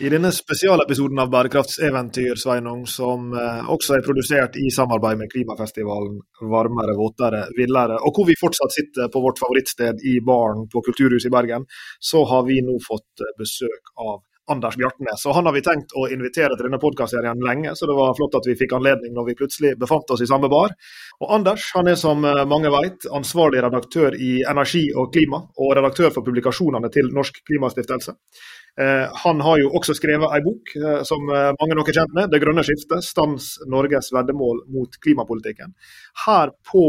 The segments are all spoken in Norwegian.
I denne spesialepisoden av Bærekraftseventyr, Sveinung, som eh, også er produsert i samarbeid med klimafestivalen Varmere, våtere, villere, og hvor vi fortsatt sitter på vårt favorittsted i baren på Kulturhuset i Bergen, så har vi nå fått eh, besøk av Anders Bjartnes. Og Han har vi tenkt å invitere til denne podkastserien lenge, så det var flott at vi fikk anledning når vi plutselig befant oss i samme bar. Og Anders han er som eh, mange vet ansvarlig redaktør i Energi og klima, og redaktør for publikasjonene til Norsk Klimastiftelse. Eh, han har jo også skrevet en bok eh, som eh, mange nok er kjent med, 'Det grønne skiftet stans Norges veddemål mot klimapolitikken'. Her på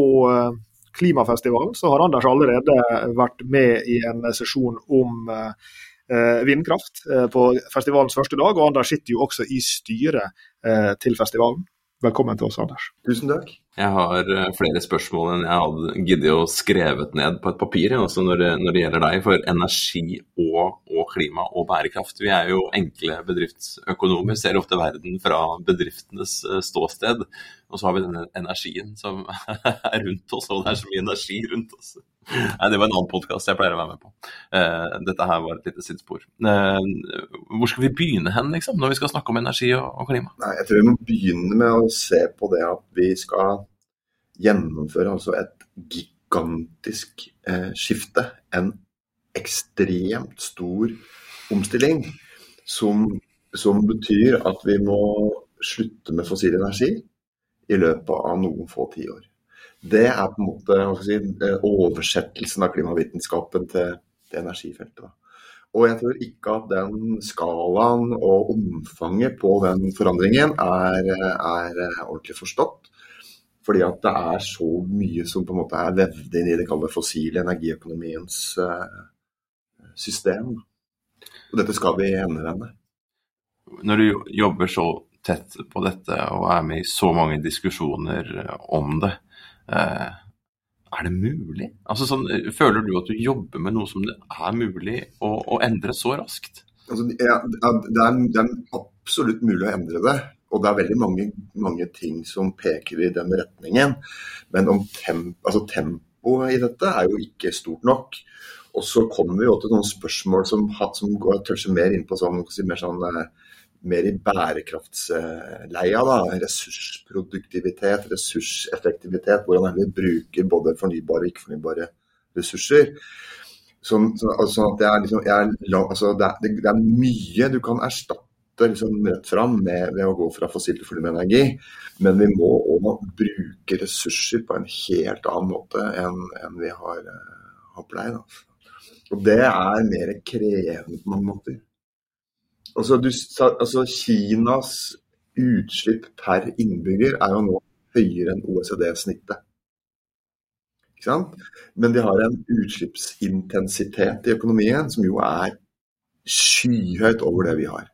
Klimafestivalen så har Anders allerede vært med i en sesjon om vindkraft på festivalens første dag, og Anders sitter jo også i styret til festivalen. Velkommen til oss, Anders. Tusen takk. Jeg har eh, flere spørsmål enn jeg hadde giddet å skrevet ned på et papir også når det, når det gjelder deg. For energi og, og, klima og bærekraft. Vi er jo enkle bedriftsøkonomer, ser ofte verden fra bedriftenes eh, ståsted. Og så har vi denne energien som er rundt oss, og det er så mye energi rundt oss. Nei, Det var en annen podkast jeg pleier å være med på. Uh, dette her var et lite sidespor. Uh, hvor skal vi begynne hen, liksom, når vi skal snakke om energi og, og, klima? Nei, Jeg tror vi må begynne med å se på det at vi skal gjennomføre altså et gigantisk uh, skifte. En ekstremt stor omstilling som, som betyr at vi må slutte med fossil energi i løpet av noen få tiår. Det er på en måte si, eh, oversettelsen av klimavitenskapen til, til energifeltet. Og jeg tror ikke at den skalaen og omfanget på den forandringen er, er ordentlig forstått. Fordi at det er så mye som på en måte er vevd inn i det kalde fossile energiøkonomiens uh, system. Og dette skal vi endevende. Når du jobber så tett på dette og er med i så mange diskusjoner om det, Eh, er det mulig? Altså, sånn, føler du at du jobber med noe som det er mulig å, å endre så raskt? Altså, ja, det, er, det, er, absolutt mulig å endre det. Og det er veldig mange, mange ting som peker i den retningen. Men temp, altså, tempoet i dette er jo ikke stort nok. Og så kommer vi jo til noen spørsmål som, som går toucher mer inn på sånn, mer sånn eh, mer i bærekraftsleia. da, Ressursproduktivitet, ressurseffektivitet. Hvordan vi bruker både fornybare og ikke-fornybare ressurser. Så, altså, det, er er, altså, det, er, det, er, mye du kan erstatte liksom, rett fram med, ved å gå fra fossil til fornybar energi. Men vi må òg bruke ressurser på en helt annen måte enn, enn vi har, uh, har pleid. Og det er mer krevende på mange måter. Altså, du, altså, Kinas utslipp per innbygger er jo nå høyere enn OECD-snittet. Ikke sant? Men de har en utslippsintensitet i økonomien som jo er skyhøyt over det vi har.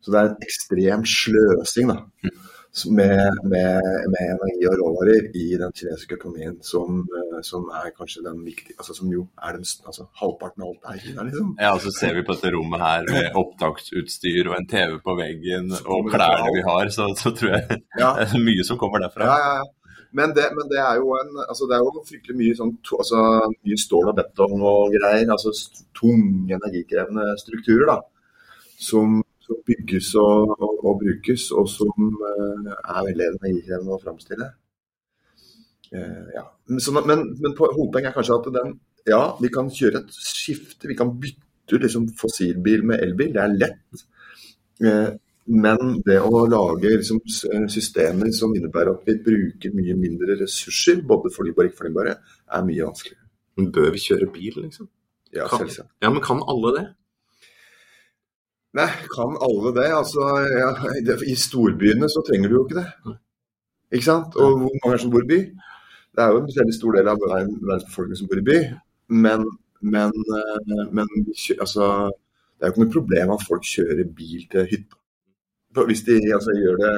Så det er en ekstrem sløsing da, med, med, med, energi og råvarer i den kinesiske økonomien, som, eh, som er kanskje den viktige, altså som jo er den, altså halvparten av alt er Kina, liksom. Ja, og så ser vi på dette rommet her med opptaksutstyr og en TV på veggen og klærne vi har, så, så tror jeg ja. det er mye som kommer derfra. Ja, ja, ja. Men det, men det, er jo en, altså det er jo fryktelig mye, sånn, to, altså mye stål og betong og greier. altså Tunge, energikrevende strukturer da, som som bygges og, og, og, brukes, og som uh, er veldig energikrevende å framstille. Uh, ja. Så, men, men hovedpoenget er kanskje at den, ja, vi kan kjøre et skifte. Vi kan bytte ut liksom, fossilbil med elbil. Det er lett. Uh, men det å lage liksom, systemer som innebærer at vi bruker mye mindre ressurser, både fornybare og ikke-fornybare, er mye vanskeligere. Men bør vi kjøre bil, liksom? Ja, selvsagt. Ja, Men kan alle det? Nei, kan alle det? Altså, ja, I storbyene så trenger du jo ikke det. Ikke sant? Og hvor mange er som bor i by? Det er jo en veldig stor del av verdens befolkning som bor i by. Men, men, eh, men altså, det er jo ikke noe problem at folk kjører bil til hytta. Hvis de altså, gjør det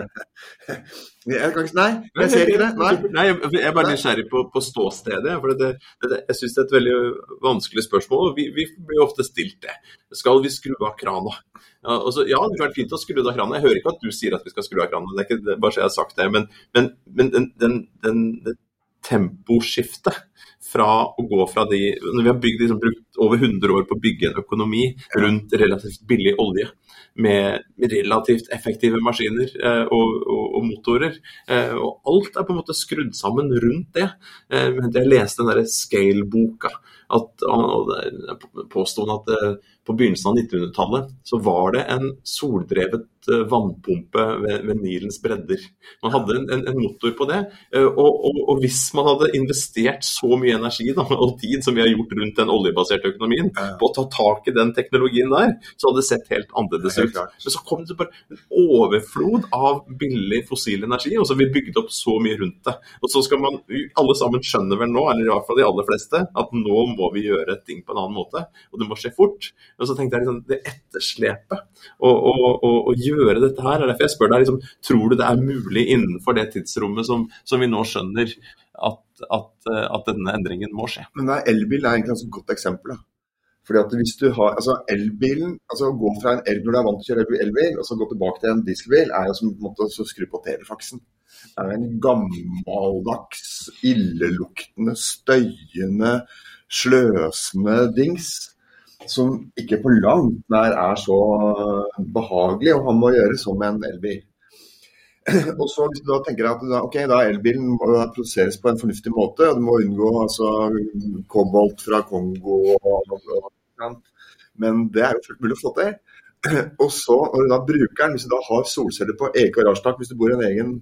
jeg kan ikke, Nei, jeg ser ikke det. Nei. nei jeg er bare nysgjerrig på, på ståstedet. for det, det, Jeg syns det er et veldig vanskelig spørsmål. Vi, vi blir ofte stilt det. Skal vi skru av krana? Ja, ja, det hadde vært fint å skru av krana. Jeg hører ikke at du sier at vi skal skru av krana, det er ikke bare så jeg har sagt det. Men, men, men den, den, den, det temposkiftet fra å gå fra de Når vi har bygd, liksom, brukt over 100 år på å bygge en økonomi rundt relativt billig olje, med relativt effektive maskiner eh, og, og, og, motorer. Eh, og alt er på en måte skrudd sammen rundt det. Eh, jeg leste den derre Scale-boka. at påsto han at eh, på begynnelsen av 1900-tallet så var det en soldrevet vannpumpe ved, ved Nilens bredder. Man hadde en, en, en motor på det. Eh, og, og, og, hvis man hadde investert så mye energi da, og tid som vi har gjort rundt den oljebaserte økonomien, på å ta tak i den teknologien der, så hadde det sett helt annerledes ut. Men så kom det bare en overflod av billig fossil energi, og så har vi bygd opp så mye rundt det. Og så skal man, Alle sammen skjønner vel nå, eller i hvert fall de aller fleste, at nå må vi gjøre ting på en annen måte. Og det må skje fort. Og så tenkte jeg liksom, det etterslepet å gjøre dette her. er derfor jeg spør deg, liksom, Tror du det er mulig innenfor det tidsrommet som, som vi nå skjønner at, at, at, denne endringen må skje? Men Elbil er egentlig et godt eksempel. Fordi at hvis du har, altså elbilen, altså Å gå fra en el når du er vant til å kjøre elbil, og så gå tilbake til en dieselbil, er jo som på en måte å skru på telefaksen. Det er en gammeldags, illeluktende, støyende, sløsende dings som ikke på langt nær er så behagelig og han må gjøre som en elbil. Og så Hvis du da tenker at da, okay, da elbilen må produseres på en fornuftig måte, og du må unngå altså, kobolt fra Kongo og, og, og, Men det er jo fullt mulig å få til. Og så, når du da bruker den, hvis du da har solceller på eget garasjetak hvis du bor i en egen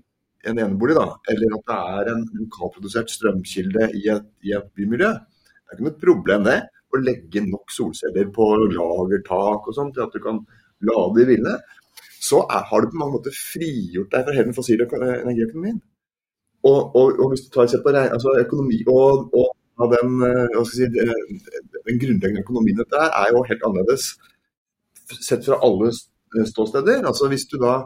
en enebolig, da, eller at det er en lokalprodusert strømkilde i et, i et bymiljø, det er ikke noe problem det å legge nok solceller på lagertak og sånn til at du kan lade i ville, så er, har du på mange måter frigjort deg fra hele den fossile energiøkonomien. Og, og, og, hvis du tar sett på altså økonomi og, og den, si, den, grunnleggende økonomien dette er, er jo helt annerledes sett fra alle ståsteder. Altså Hvis du da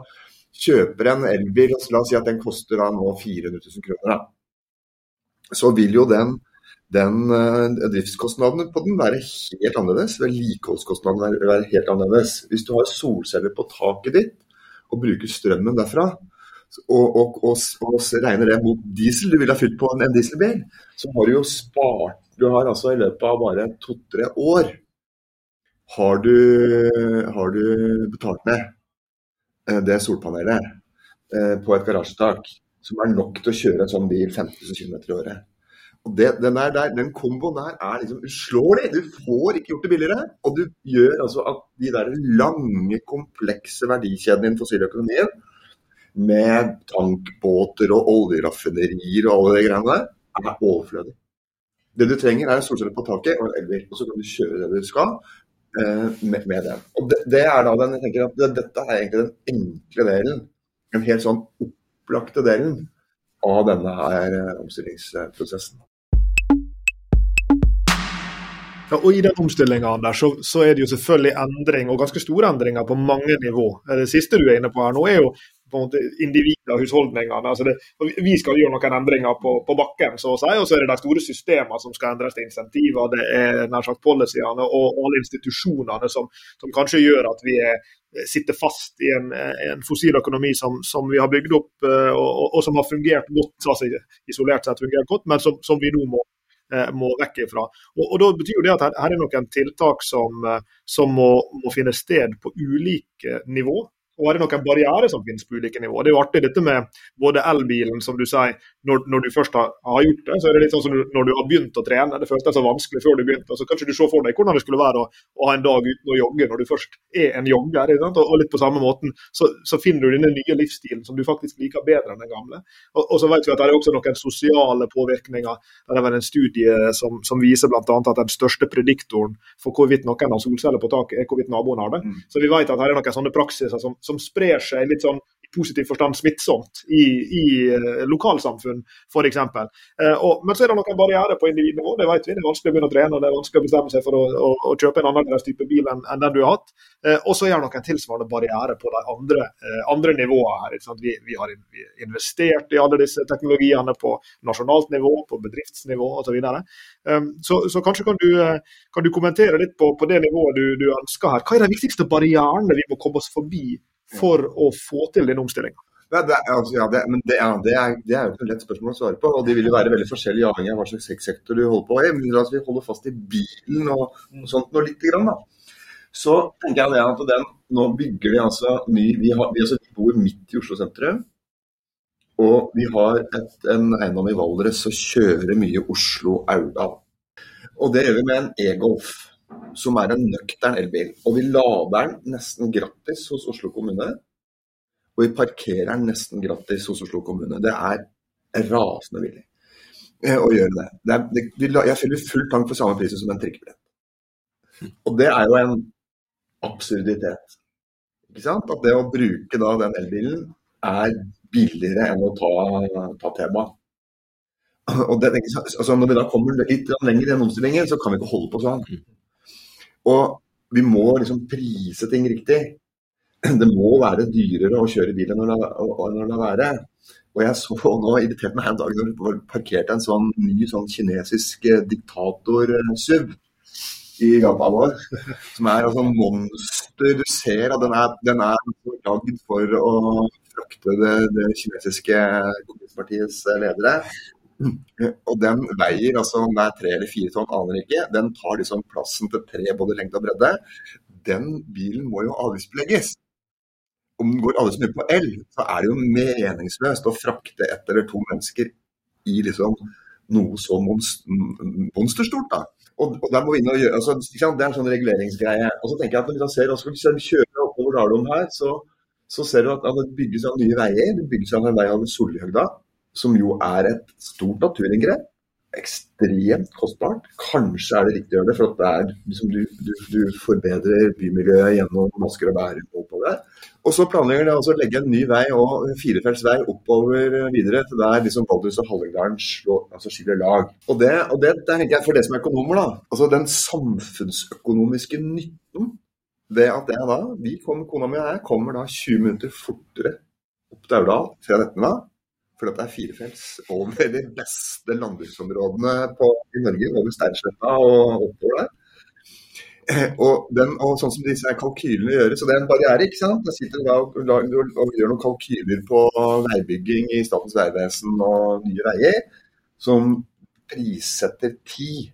kjøper en elbil, la oss si at den koster da nå 400 000 kroner, da, så vil jo den den uh, driftskostnadene på den være helt annerledes. Vedlikeholdskostnadene være, være helt annerledes. Hvis du har solceller på taket ditt og bruker strømmen derfra, og, og, og, og regner det mot diesel du ville ha fylt på en, en dieselbil, så har du jo spart Du har altså i løpet av bare to-tre år har du, har du betalt ned uh, det solpanelet uh, på et garasjetak som er nok til å kjøre en sånn bil 15 km i året. Det, den, der, der, den komboen der er liksom uslåelig. Du får ikke gjort det billigere. Og du gjør altså at de der lange, komplekse verdikjedene innen fossiløkonomien, med tankbåter og oljeraffinerier og alle de greiene der, er overflødig. Det du trenger er en solcelle på taket og en elbil. Og så kan du kjøre det du skal eh, med, med, den. Og det, det, er da den, jeg tenker at det, Dette er egentlig den enkle delen. Den helt sånn opplagte delen av denne her eh, omstillingsprosessen. Ja, og I den omstillinga så, så, er det jo selvfølgelig endring, og ganske store endringer på mange nivå. Det siste du er inne på her nå, er jo på en måte individet og husholdningene. Altså det, vi skal gjøre noen endringer på, på, bakken, så å si, og så er det de store systemene som skal endres til insentiver. Det er nær sagt policyene og alle institusjonene som, som kanskje gjør at vi er, sitter fast i en, en fossil økonomi som, som, vi har bygd opp, og, og, og, som har fungert godt, altså isolert sett fungert godt, men som, som vi nå må Eh, må vekk ifra. Og, og, Da betyr jo det at her, her er noen tiltak som, eh, som må, må, finne sted på ulike nivå. Og er det noen barrierer som finnes på ulike nivå. Det er jo artig dette med både elbilen, som du sier, når, når du først har, har, gjort det, så er det litt sånn som når du har begynt å trene. Det føltes så vanskelig før du begynte. Så kanskje du ser for deg hvordan det skulle være å, å, ha en dag uten å jogge når du først er en jogger. Og, og, litt på samme måten så, så, finner du denne nye livsstilen som du faktisk liker bedre enn den gamle. Og, og så vet vi at det er også noen sosiale påvirkninger. Det er vel en studie som, som viser bl.a. at den største prediktoren for hvorvidt noen har solceller på taket, er hvorvidt naboen har det. Mm. Så vi vet at her er noen sånne praksiser som, som sprer seg litt sånn positiv forstand smittsomt i, i uh, lokalsamfunn, f.eks. Uh, men så er det noen barrierer på individnivå, det vet vi. Det er vanskelig å begynne å trene og det er vanskelig å bestemme seg for å, å, å kjøpe en annerledes type bil enn, enn den du har hatt. Uh, og så er det noen tilsvarende barrierer på de andre, andre nivåene her. Vi, vi, har investert i alle disse teknologiene på nasjonalt nivå, på bedriftsnivå osv. Så, videre. um, så Så kanskje kan du, kan du kommentere litt på, på det nivået du, du ønsker her. Hva er de viktigste barrierene vi må komme oss forbi for å få til den omstillinga? Ja, det, altså, ja, det, det, ja, det, er, det, er, jo et lett spørsmål å svare på. og De vil jo være veldig forskjellige avhengig av hva slags sektor du holder på i. Men altså, vi holder fast i bilen og, og sånt noe lite grann, da. Så tenker jeg at den, nå bygger vi altså ny Vi, har, vi, altså, bor midt i Oslo sentrum. Og vi har et, en eiendom i Valdres som kjører mye Oslo-Aurdal. Og det gjør vi med en e-Golf, som er en nøktern elbil. Og vi lader den nesten gratis hos Oslo kommune. Og vi parkerer den nesten gratis hos Oslo kommune. Det er rasende billig eh, å gjøre det. det, er, det jeg fyller full tank for samme pris som en trikkebillett. Og det er jo en absurditet. Ikke sant? At det å bruke da den elbilen er billigere enn å ta, ta T-banen. Og det, altså når vi da kommer litt lenger i den omstillingen, så kan vi ikke holde på sånn. Og vi må liksom prise ting riktig. Det må være dyrere å kjøre bil enn å la være. Og jeg så nå irritert meg en dag når det parkerte en sånn ny sånn kinesisk eh, diktator-SUV i gata vår. Som er altså monster. Du ser at den er, den er lagd for å frakte det, det kinesiske kommunistpartiets ledere. Og den veier altså om det er tre eller fire tonn, aner ikke. Den tar liksom plassen til tre både lengde og bredde. Den bilen må jo avgiftsbelegges. Om den går alle så mye på el, så er det jo meningsløst å frakte ett eller to mennesker i liksom noe så monsterstort. da. Og, og der må vi inn og gjøre, altså, Det er en sånn reguleringsgreie. Og så tenker jeg at Når vi ser, også, hvis vi kjører oppover Dalom her, så, så, ser du at, at det bygges av nye veier. Det bygges av en vei over Solhøgda som jo er et stort naturinngrep. Ekstremt kostbart. Kanskje er det riktig å gjøre det, for det er, liksom, du, du, du, forbedrer bymiljøet gjennom masker og bærer. oppover. Og så planlegger de altså å legge en ny vei og firefelts vei oppover videre til der liksom Valdres og Hallingdalen altså skiller lag. Og det, og det, det jeg for det som er økonomer, da. Altså den samfunnsøkonomiske nytten ved at jeg da, vi kom, kona mi og jeg, kommer da 20 minutter fortere opp til Aurdal fra Etnedal for det er firefelts over de beste landbruksområdene på, i Norge, over Steinsletta og oppover der. Eh, og, den, og, sånn som disse kalkylene gjøres, så det er en barriere. ikke sant? Jeg sitter da og, og, og, gjør noen kalkyler på veibygging i Statens vegvesen og Nye Veier, som prissetter tid.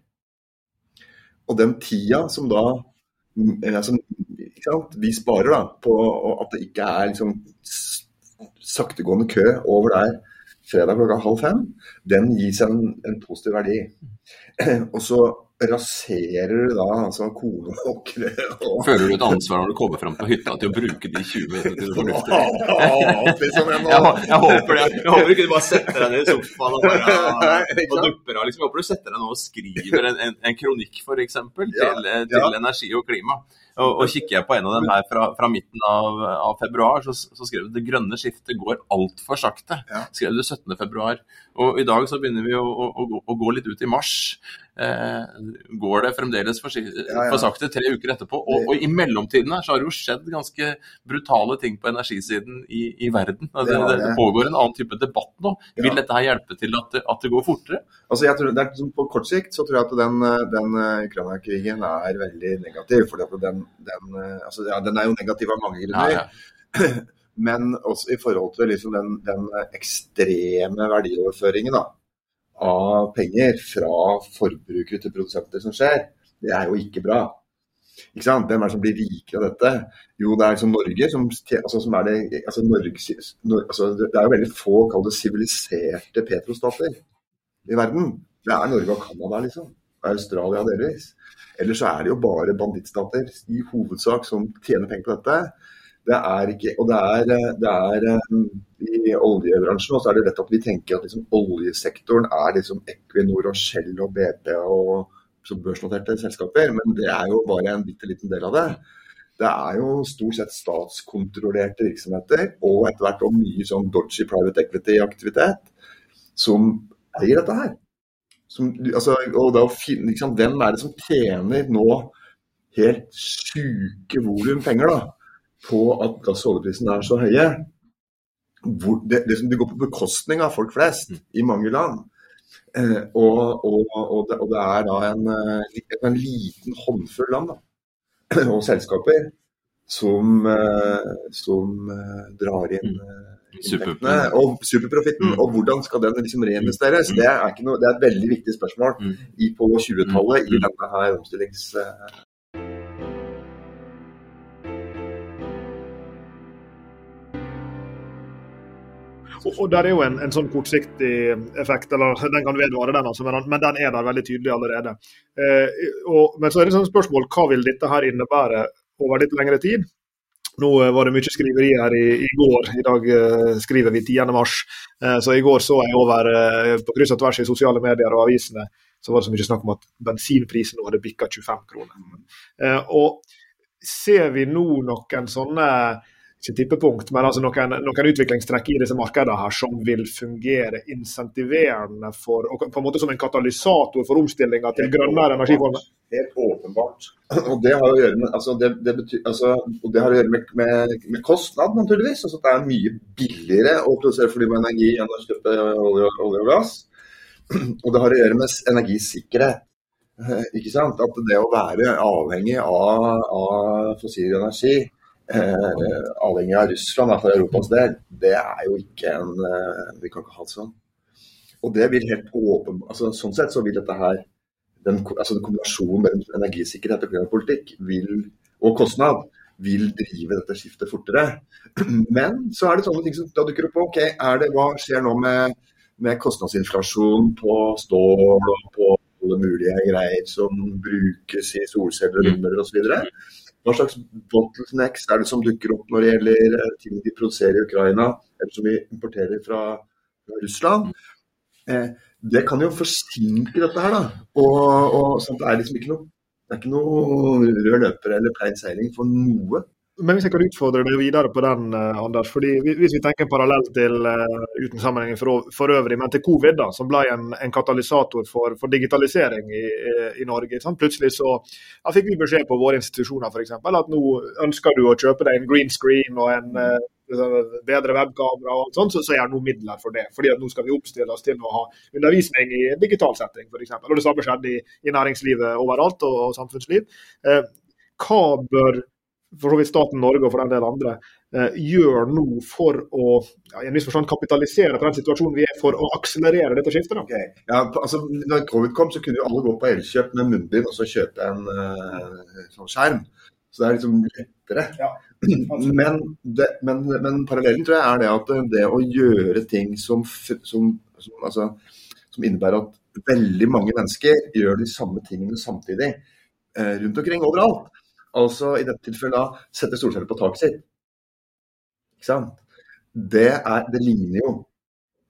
Og den tida som da mm, sant, vi sparer da, på at det ikke er liksom saktegående kø over der fredag klokka halv fem, den gis en, en positiv verdi. Og så raserer du da altså kornåkre og Føler du et ansvar når du kommer fram på hytta til å bruke de 20 minuttene til fornuftig? liksom, jeg, jeg, håper det. Jeg håper ikke du bare setter deg ned i sofaen og bare og dupper av. Liksom. Jeg håper du setter deg ned og skriver en, en, en kronikk f.eks. Til, ja, til energi og klima. Og, og, kikker jeg på en av dem her fra, fra midten av, av, februar, så, så skrev du det grønne skiftet går altfor sakte. Skrev du 17. februar. Og i dag så begynner vi å, å, å gå litt ut i mars. Eh, går det fremdeles for, for, sakte tre uker etterpå. Og, og, i mellomtiden her så har det jo skjedd ganske brutale ting på energisiden i, i verden. Det, det, det, pågår en annen type debatt nå. Vil dette her hjelpe til at, at det går fortere? Altså jeg tror, er, På kort sikt så tror jeg at den, den Ukraina-krigen er veldig negativ. fordi den den, eh, altså, ja, den, er jo negativ av mange grunner. Ja, ja. Men også i forhold til liksom den, den, ekstreme verdioverføringen da, av penger fra forbrukere til produsenter som skjer, det er jo ikke bra. Ikke sant? Hvem er det som blir rikere av dette? Jo, det er liksom Norge som, altså, som er det altså, Norge, altså, Det er jo veldig få kall det siviliserte petrostater i verden. Det er Norge og Canada, liksom. Australia delvis. Ellers så er det jo bare bandittstater i hovedsak som tjener penger på dette. Det er ikke, og det er, det er um, I oljebransjen også er det lett at vi tenker at liksom, oljesektoren er liksom Equinor og Shell og BP og børsnoterte selskaper, men det er jo bare en bitte liten del av det. det er jo stort sett statskontrollerte virksomheter, og etter hvert også mye sånn dodgy private equity-aktivitet, som eier dette her. Som, altså, og da liksom, Hvem er det som tjener nå helt sjuke volum penger da, på at gass- og er så høye? Hvor, det, det, det, går på bekostning av folk flest i mange land. Eh, og, og, og, det, og, det, er da en, eh, en liten håndfull land da, og selskaper som, eh, som eh, drar inn mm. inntektene og superprofitten. Mm. Og hvordan skal den liksom reinvesteres? Mm. Det, er noe, det, er et veldig viktig spørsmål mm. i, på 20-tallet i denne her omstillings... Og der er jo en, en, sånn kortsiktig effekt, eller den kan vedvare, den altså, men, men, den er der veldig tydelig allerede. Eh, og, men så er det sånn spørsmål hva vil dette her innebære over litt lengre tid? Nå eh, var det mye skriveri her i, i går, i dag eh, skriver vi 10. mars. Uh, så i går så jeg over uh, på kryss og tvers i sosiale medier og avisene så var det så mye snakk om at bensinprisen nå hadde bikka 25 kroner. og ser vi nå noen sånne ikke tippepunkt, men altså noen, noen, utviklingstrekk i disse markedene her som vil fungere insentiverende for, og på en måte som en katalysator for omstillinga til grønnere energiformer? Helt åpenbart. Og det har å gjøre med, altså det, det betyr, altså, det har å gjøre med, med, med kostnad, naturligvis. Altså det er mye billigere å produsere fornybar energi enn å kjøpe olje, olje og gass. Og det har å gjøre med energisikkerhet. Ikke sant? At det å være avhengig av, av fossil energi eh, avhengig av Russland for Europas del, det er jo ikke en eh, Vi kan ikke ha det sånn. Og det vil helt åpen, altså Sånn sett så vil dette her den, altså Kombinasjonen mellom energisikkerhet og klimapolitikk vil, og kostnad vil drive dette skiftet fortere. Men så er det sånne ting som da dukker opp. ok, er det, Hva skjer nå med, med kostnadsinflasjon på stål og på alle mulige greier som brukes i solceller og vindmøller osv.? Hva slags bottlenecks er det som dukker opp når det gjelder eh, ting de produserer i Ukraina, eller som vi importerer fra, Russland? Eh, det kan jo forsinke dette her, da. Og, og det er liksom ikke noe, det er ikke noe rød løper eller plein seiling for noe. Men hvis jeg kan utfordre deg videre på den, eh, Anders. fordi Hvis vi tenker parallelt til uh, uten sammenheng for, for, øvrig, men til covid, da, som ble en, en katalysator for, for digitalisering i, i Norge. Sant? Plutselig så ja, fikk vi beskjed på våre institusjoner for eksempel, at nå ønsker du å kjøpe deg en green screen og en uh, bedre webkamera, og alt sånt, så, så er det noen midler for det. fordi at Nå skal vi oppstille oss til å ha undervisning i digital setting f.eks. Og det samme skjedde i, i næringslivet overalt og, og samfunnsliv. Eh, hva bør for så vidt staten Norge og for den del andre, eh, gjør nå for å ja, i en viss forstand kapitalisere på den situasjonen vi er, for å akselerere dette skiftet? Okay. Ja, altså, når covid kom, så kunne jo alle gå på Elkjøp med munnbind og så kjøpe en eh, sånn skjerm. Så det er liksom lettere. Ja, men, det, men, men, parallellen tror jeg er det at det å gjøre ting som, som, som, altså, som innebærer at veldig mange mennesker gjør de samme tingene samtidig eh, rundt omkring overalt Altså i dette tilfellet da sette solceller på taket sitt. Ikke sant? Det, er, det ligner jo.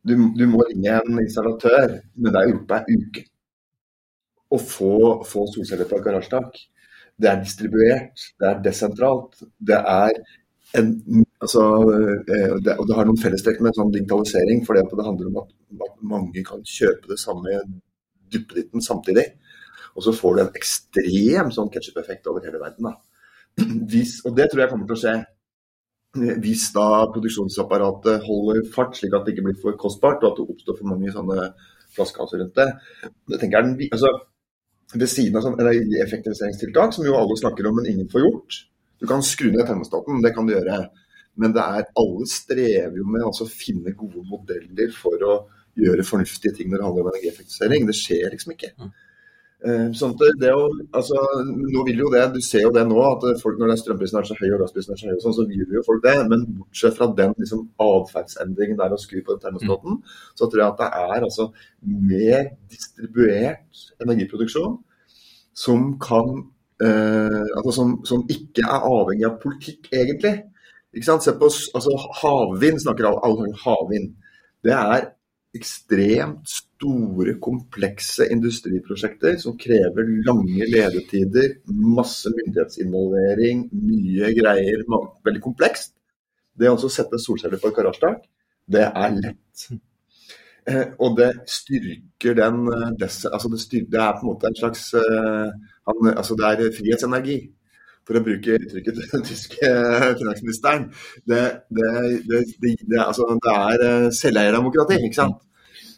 Du, du, må ringe en installatør, men det er gjort på ei uke. Å få, få solceller på et garasjetak. Det er distribuert, det er desentralt. Det er en altså, eh, det, Og det har noen fellestrekk med sånn digitalisering, for det handler om at, at mange kan kjøpe det samme duppeditten samtidig. Og så får du en ekstrem sånn ketsjup-effekt over hele verden. Hvis, og det tror jeg kommer til å skje. Hvis da produksjonsapparatet holder fart, slik at det ikke blir for kostbart, og at det oppstår for mange sånne flaskehalser rundt det. det jeg, altså, Ved siden av sånn effektiviseringstiltak, som jo alle snakker om, men ingen får gjort. Du kan skru ned termostaten, det kan du gjøre. Men det er, alle strever jo med altså, å finne gode modeller for å gjøre fornuftige ting når det handler om energieffektivisering. Det skjer liksom ikke. Eh, sånn det å, altså, nå vil jo det, Du ser jo det nå, at folk når strømprisen er så høy og gassprisen er så høy, og sånn, så vil jo folk det. Men bortsett fra den liksom, atferdsendringen der å skru på den termostaten, mm. så tror jeg at det er altså, mer distribuert energiproduksjon som kan eh, altså, som, som, ikke er avhengig av politikk, egentlig. Ikke sant? Se på altså, havvind, snakker alle om havvind. Det er ekstremt store, komplekse industriprosjekter som krever lange ledetider, masse myndighetsinvolvering, mye greier. Veldig komplekst. Det å sette solceller på et garasjetak, det er lett. Eh, og det styrker den eh, altså det, styr, det, er på en måte en slags uh, altså Det er frihetsenergi, for å bruke uttrykket til den tyske finansministeren. Det, det, det altså, er selveierdemokrati, ikke sant.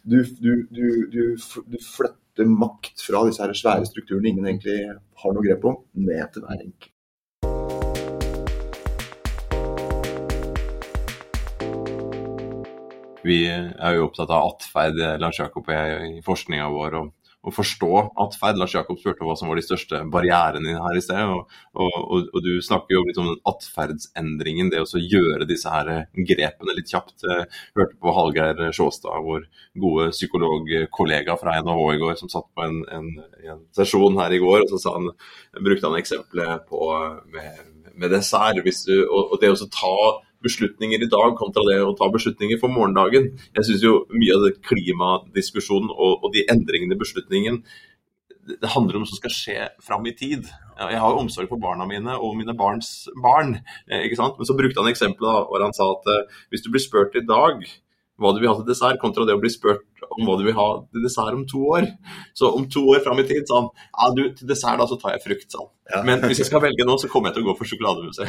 Du, du, du, flytter makt fra disse her svære strukturene ingen egentlig har noe grep om, ned til hver enkelt. Vi er jo opptatt av atferd, Lars Jakob og jeg, i forskninga vår. og å forstå atferd. Lars Jakob spurte hva som var de største barrierene her i sted. Og, og, og du snakker jo litt om den atferdsendringen, det å gjøre disse her grepene litt kjapt. Jeg hørte på Hallgeir Sjåstad, vår gode psykologkollega fra NHH i går, som satt på en, en, en sesjon her i går, og så sa han, brukte han eksempelet på med, med dessert. Du, og, og det å ta beslutninger i dag kontra det å ta beslutninger for morgendagen. Jeg syns jo mye av klimadiskusjonen og, og de endringene i beslutningen det handler om hva som skal skje fram i tid. Jeg har jo omsorg for barna mine og mine barns barn. Eh, ikke sant? Men så brukte han eksempelet hvor han sa at eh, hvis du blir spurt i dag hva du vil ha til dessert, kontra det å bli spurt om hva du vil ha til dessert om to år. Så om to år fram i tid sa han ja, du, til dessert da så tar jeg frukt, sa han. Ja. Men hvis jeg skal velge nå, så kommer jeg til å gå for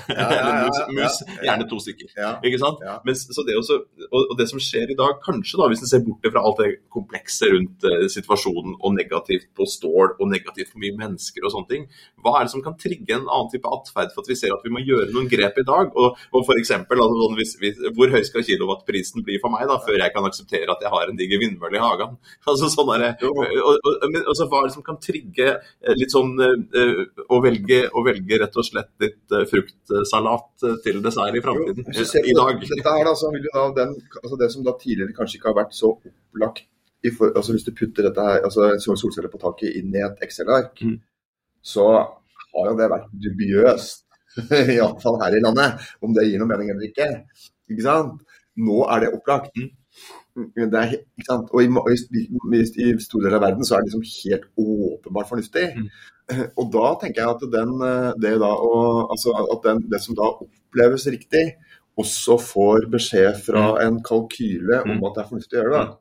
ja, Eller mus, mus, gjerne to stykker. Ikke sant? Men, det også, og, det som skjer i dag, kanskje da, hvis en ser bort fra alt det komplekse rundt uh, situasjonen og negativt på stål og negativt for mye mennesker og sånne ting, hva er det som kan trigge en annen type atferd for at vi ser at vi må gjøre noen grep i dag? Og, og for eksempel, altså, sånn, hvis, hvis, Hvor høy skal kilowattprisen bli for meg da, før jeg kan akseptere at jeg har en diger vindmølle i hagen? Altså, sånn der, og, og, og, og altså, Hva er det som kan trigge uh, litt sånn uh, å velge å velge rett og slett litt uh, fruktsalat eh, til dessert i framtiden. I dag. Dette her, altså, da, den, altså det som da tidligere kanskje ikke har vært så opplagt for, altså Hvis du putter dette her, altså solceller på taket inn i et Excel-ark, mm. så har jo det vært dubiøst, iallfall her i landet, om det gir noe mening eller ikke. Ikke sant? Nå er det opplagt. Mm. Er? Og i, i, i, store deler av verden så er det liksom helt åpenbart fornuftig. Mm. Og da tenker jeg at, den, eh, det, da, og, altså at den, det som da oppleves riktig, også får beskjed fra mm. en kalkyle om mm. at det er fornuftig å gjøre det.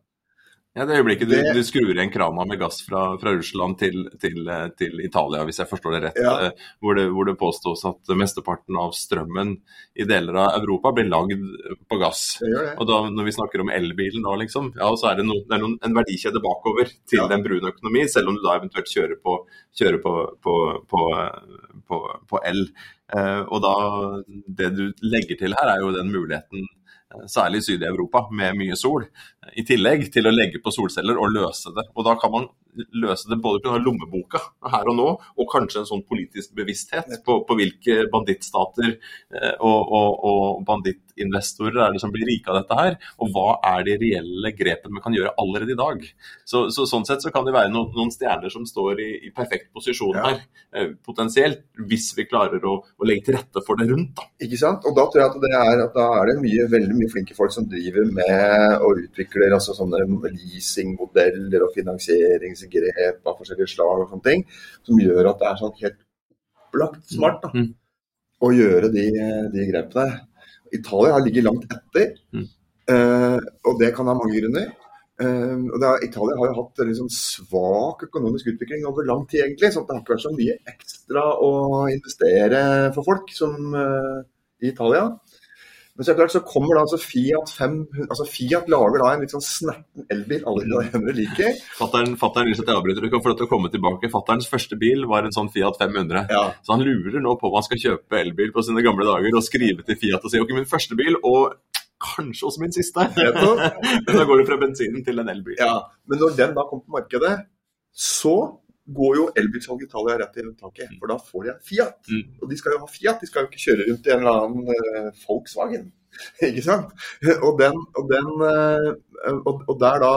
Ja, Det øyeblikket du, du skrur igjen krana med gass fra, fra Russland til, til, til, Italia, hvis jeg forstår det rett, ja. Eh, hvor, det, hvor, det, påstås at mesteparten av strømmen i deler av Europa blir lagd på gass. Det det. Og da, Når vi snakker om elbilen, da liksom, ja, så er det, no, det er noen, en verdikjede bakover til ja. den brune økonomi, selv om du da eventuelt kjører på, kjører på, på, på el. Eh, og da, Det du legger til her, er jo den muligheten særlig i Syd-Europa med mye sol, i tillegg til å legge på solceller og løse det. Og da kan man løse det både pga. lommeboka her og nå, og kanskje en sånn politisk bevissthet på, på hvilke bandittstater eh, og, og, og bandittinvestorer er det som blir rike av dette her, og hva er de reelle grepene vi kan gjøre allerede i dag. Så, så Sånn sett så kan det være noen, noen stjerner som står i, i perfekt posisjon ja. her, eh, potensielt, hvis vi klarer å, å, legge til rette for det rundt. Da. Ikke sant? Og da tror jeg at, det er, at da er det mye, veldig mye flinke folk som driver med og utvikler altså sånne leasingmodeller og finansieringsgrep av forskjellige slag og sånne ting, som gjør at det er sånn helt opplagt smart da, mm. å gjøre de, de, grepene. Italia har ligget langt etter, mm. uh, og det kan ha mange grunner. Uh, og er, Italia har jo hatt liksom svak økonomisk utvikling over lang tid, egentlig. Så det har ikke vært så mye ekstra å investere for folk som uh, i Italia. Men så, klart, så kommer da altså Fiat 500, altså Fiat lager da en litt sånn snerten elbil alle italienere liker. Fattern vil at jeg avbryter, du kan få lov til å komme tilbake. Fatterns første bil var en sånn Fiat 500. Ja. Så han lurer nå på om han skal kjøpe elbil på sine gamle dager og skrive til Fiat og si ok, min første bil og kanskje også min siste. men da går det fra bensinen til en elbil. Ja, Men når den da kom på markedet, så går jo elbilsalget i Italia rett i taket. For da får de en Fiat. Mm. Og de skal jo ha Fiat, de skal jo ikke kjøre rundt i en eller annen uh, Volkswagen. ikke sant? Og, den, og, den, uh, og, og der da,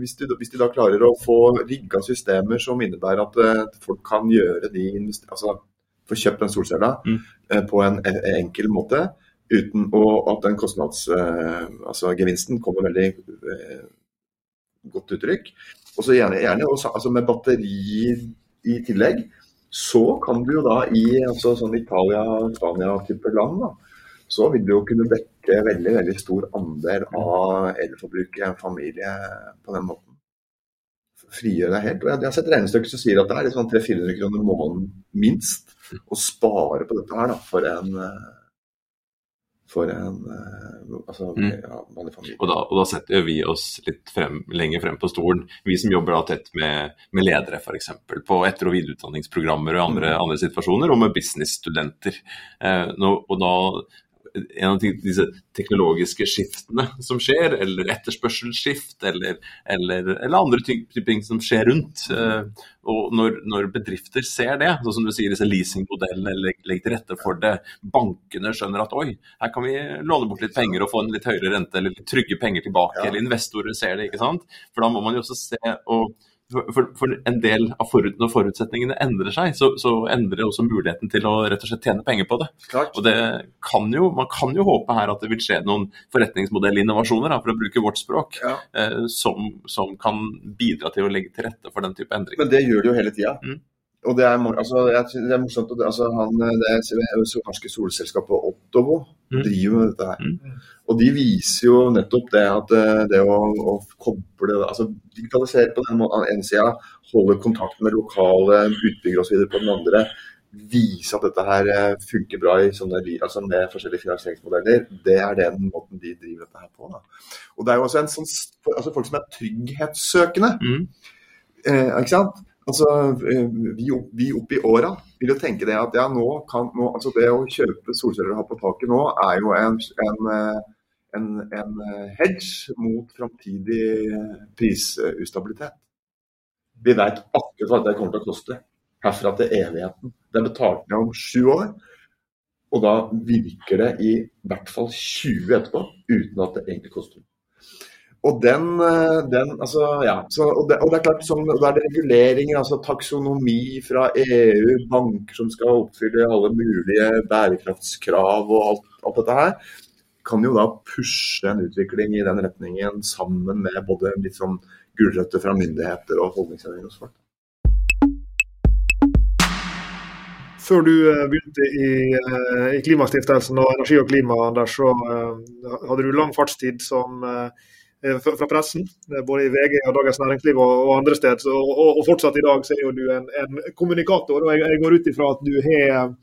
hvis de, hvis de, da klarer å få rigga systemer som innebærer at uh, folk kan gjøre de altså få kjøpt den solcella mm. på en, en, enkel måte, uten å, at den kostnadsgevinsten altså, kommer veldig godt uttrykk. Og så gjerne, gjerne også, altså med batteri i tillegg. Så kan du jo da i altså sånn Italia, Spania-type land, da, så vil du jo kunne dekke veldig veldig stor andel av elforbruket i en familie på den måten. Frigjøre deg helt. Og jeg, jeg har sett regnestykker som sier at det er liksom 300-400 kroner måneden minst å spare på dette her da, for en for en altså, Mm. ja, vanlig familie. Og da, og da setter vi oss litt frem, lenger frem på stolen, vi som jobber da tett med, med ledere f.eks. På etter- og videreutdanningsprogrammer og andre, andre situasjoner, og med businessstudenter. Eh, og da en av disse teknologiske skiftene som skjer, eller etterspørselsskift, eller, eller, eller andre ting som skjer rundt. Eh, og når, når bedrifter ser det, sånn som du sier, disse leasingmodellene legger legger til rette for det, bankene skjønner at oi, her kan vi låne bort litt penger og få en litt høyere rente, eller trygge penger tilbake, Ja. eller investorer ser det, ikke sant. For da må man jo også se og for, for, en del av forut, Når forutsetningene endrer seg, så, så endrer også muligheten til å rett og slett tjene penger på det. Klart. Og det kan jo, Man kan jo håpe her at det vil skje noen forretningsmodellinnovasjoner, for å bruke vårt språk, Ja. eh, som, som kan bidra til å legge til rette for den type endringer. Men det gjør det jo hele tida. Mm. Og det er, altså, det er morsomt. at altså, han, det er det norske solselskapet Ottovo Mm. driver med dette her. Mm. Og de viser jo nettopp det at eh, det å, å koble altså Digitalisere på den ene sida, holde kontakt med lokale utbyggere osv. på den andre. Vise at dette her eh, funker bra i sånne, altså med forskjellige finansieringsmodeller. Det er den måten de driver dette her på. Da. Og det er jo også en sånn, altså folk som er trygghetssøkende. Mm. Eh, ikke sant? Altså, eh, vi, vi oppe i åra vil jo tenke det at ja, nå kan, nå, altså det å kjøpe solceller og ha på taket nå, er jo en, en, eh, en, en eh, hedge mot framtidig prisustabilitet. Vi vet akkurat hva det kommer til å koste herfra til evigheten. Det er betalt ned om sju år, og da virker det i hvert fall 20 etterpå uten at det egentlig koster noe. Og den, eh, den altså, ja. Så, og, det, og det er klart, sånn, da er det reguleringer, altså taksonomi fra EU, banker som skal oppfylle alle mulige bærekraftskrav og alt, alt dette her. Kan jo da pushe en utvikling i den retningen sammen med både litt sånn gulrøtter fra myndigheter og holdningsendringer hos folk. Før du eh, begynte i, eh, i Klimastiftelsen og Energi og klima, Anders, så hadde du lang fartstid som fra fra pressen, eh, både i VG og Dagens Næringsliv og, andre steder. Og, og fortsatt i dag så er jo du en, en kommunikator, og jeg, jeg går ut ifra at du har